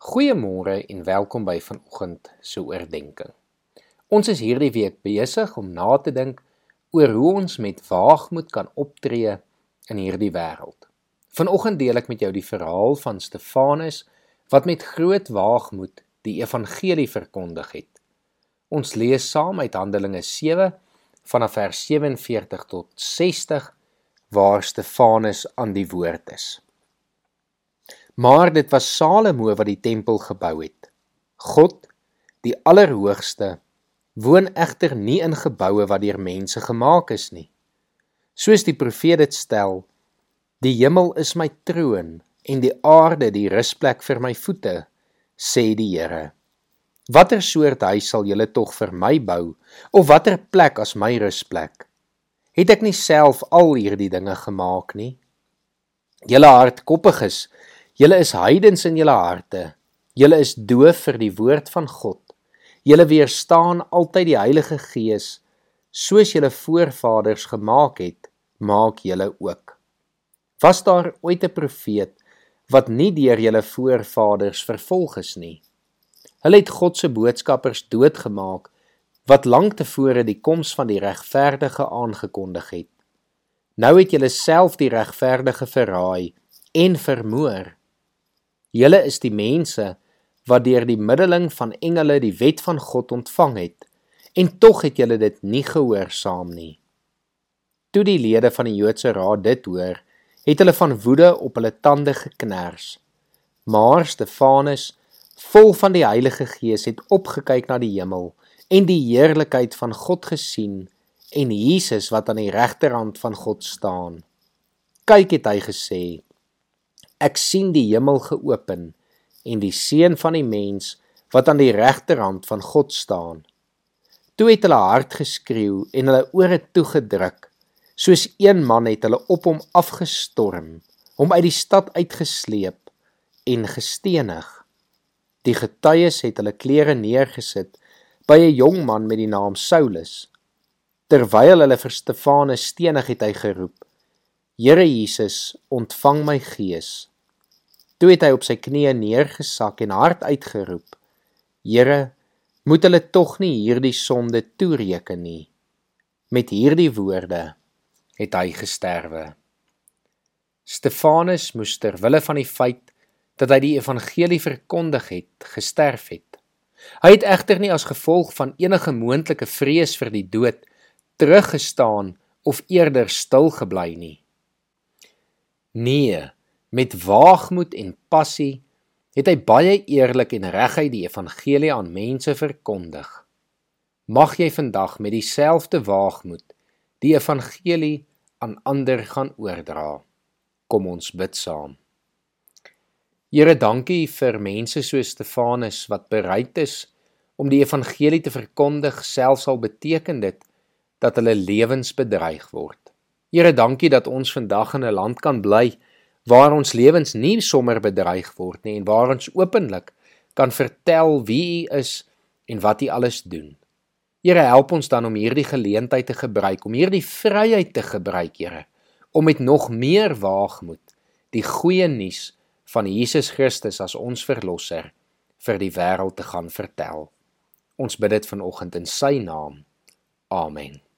Goeiemôre en welkom by vanoggend se oordeenking. Ons is hierdie week besig om na te dink oor hoe ons met waagmoed kan optree in hierdie wêreld. Vanoggend deel ek met jou die verhaal van Stefanus wat met groot waagmoed die evangelie verkondig het. Ons lees saam uit Handelinge 7 vanaf vers 47 tot 60 waar Stefanus aan die woord is. Maar dit was Salomo wat die tempel gebou het. God, die Allerhoogste, woon egter nie in geboue wat deur mense gemaak is nie. Soos die profeet dit stel, die hemel is my troon en die aarde die rusplek vir my voete, sê die Here. Watter soort huis sal julle tog vir my bou of watter plek as my rusplek? Het ek nie self al hierdie dinge gemaak nie? Julle hardkoppiges Julle is heidens in julle harte. Julle is doof vir die woord van God. Julle weerstaan altyd die Heilige Gees, soos julle voorvaders gemaak het, maak julle ook. Was daar ooit 'n profeet wat nie deur julle voorvaders vervolg is nie? Hulle het God se boodskappers doodgemaak wat lank tevore die koms van die regverdige aangekondig het. Nou het julle self die regverdige verraai en vermoor. Julle is die mense wat deur die middeling van engele die wet van God ontvang het en tog het julle dit nie gehoorsaam nie. Toe die lede van die Joodse raad dit hoor, het hulle van woede op hulle tande geknars. Maar Stefanus, vol van die Heilige Gees, het opgekyk na die hemel en die heerlikheid van God gesien en Jesus wat aan die regterhand van God staan. Kyk het hy gesê: Ek sien die hemel geopen en die seun van die mens wat aan die regterhand van God staan. Toe het hulle hard geskreeu en hulle ore toegedruk. Soos een man het hulle op hom afgestorm, hom uit die stad uitgesleep en gestenig. Die getuies het hulle klere neergesit by 'n jong man met die naam Saulus. Terwyl hulle vir Stefanus stenig het hy geroep: Here Jesus, ontvang my gees. Toe het hy op sy knieë neergesak en hard uitgeroep: Here, moet hulle tog nie hierdie sonde toereken nie. Met hierdie woorde het hy gesterwe. Stefanus moes ter wille van die feit dat hy die evangelie verkondig het, gesterf het. Hy het egter nie as gevolg van enige moontlike vrees vir die dood teruggestaan of eerder stil gebly nie. Nee, Met waagmoed en passie het hy baie eerlik en reguit die evangelie aan mense verkondig. Mag jy vandag met dieselfde waagmoed die evangelie aan ander gaan oordra. Kom ons bid saam. Here, dankie vir mense so Stefanus wat bereid is om die evangelie te verkondig, selfs al beteken dit dat hulle lewens bedreig word. Here, dankie dat ons vandag in 'n land kan bly waar ons lewens nie sommer bedreig word nie en waar ons openlik kan vertel wie U is en wat U alles doen. Here help ons dan om hierdie geleentheid te gebruik, om hierdie vryheid te gebruik, Here, om met nog meer waagmoed die goeie nuus van Jesus Christus as ons verlosser vir die wêreld te gaan vertel. Ons bid dit vanoggend in sy naam. Amen.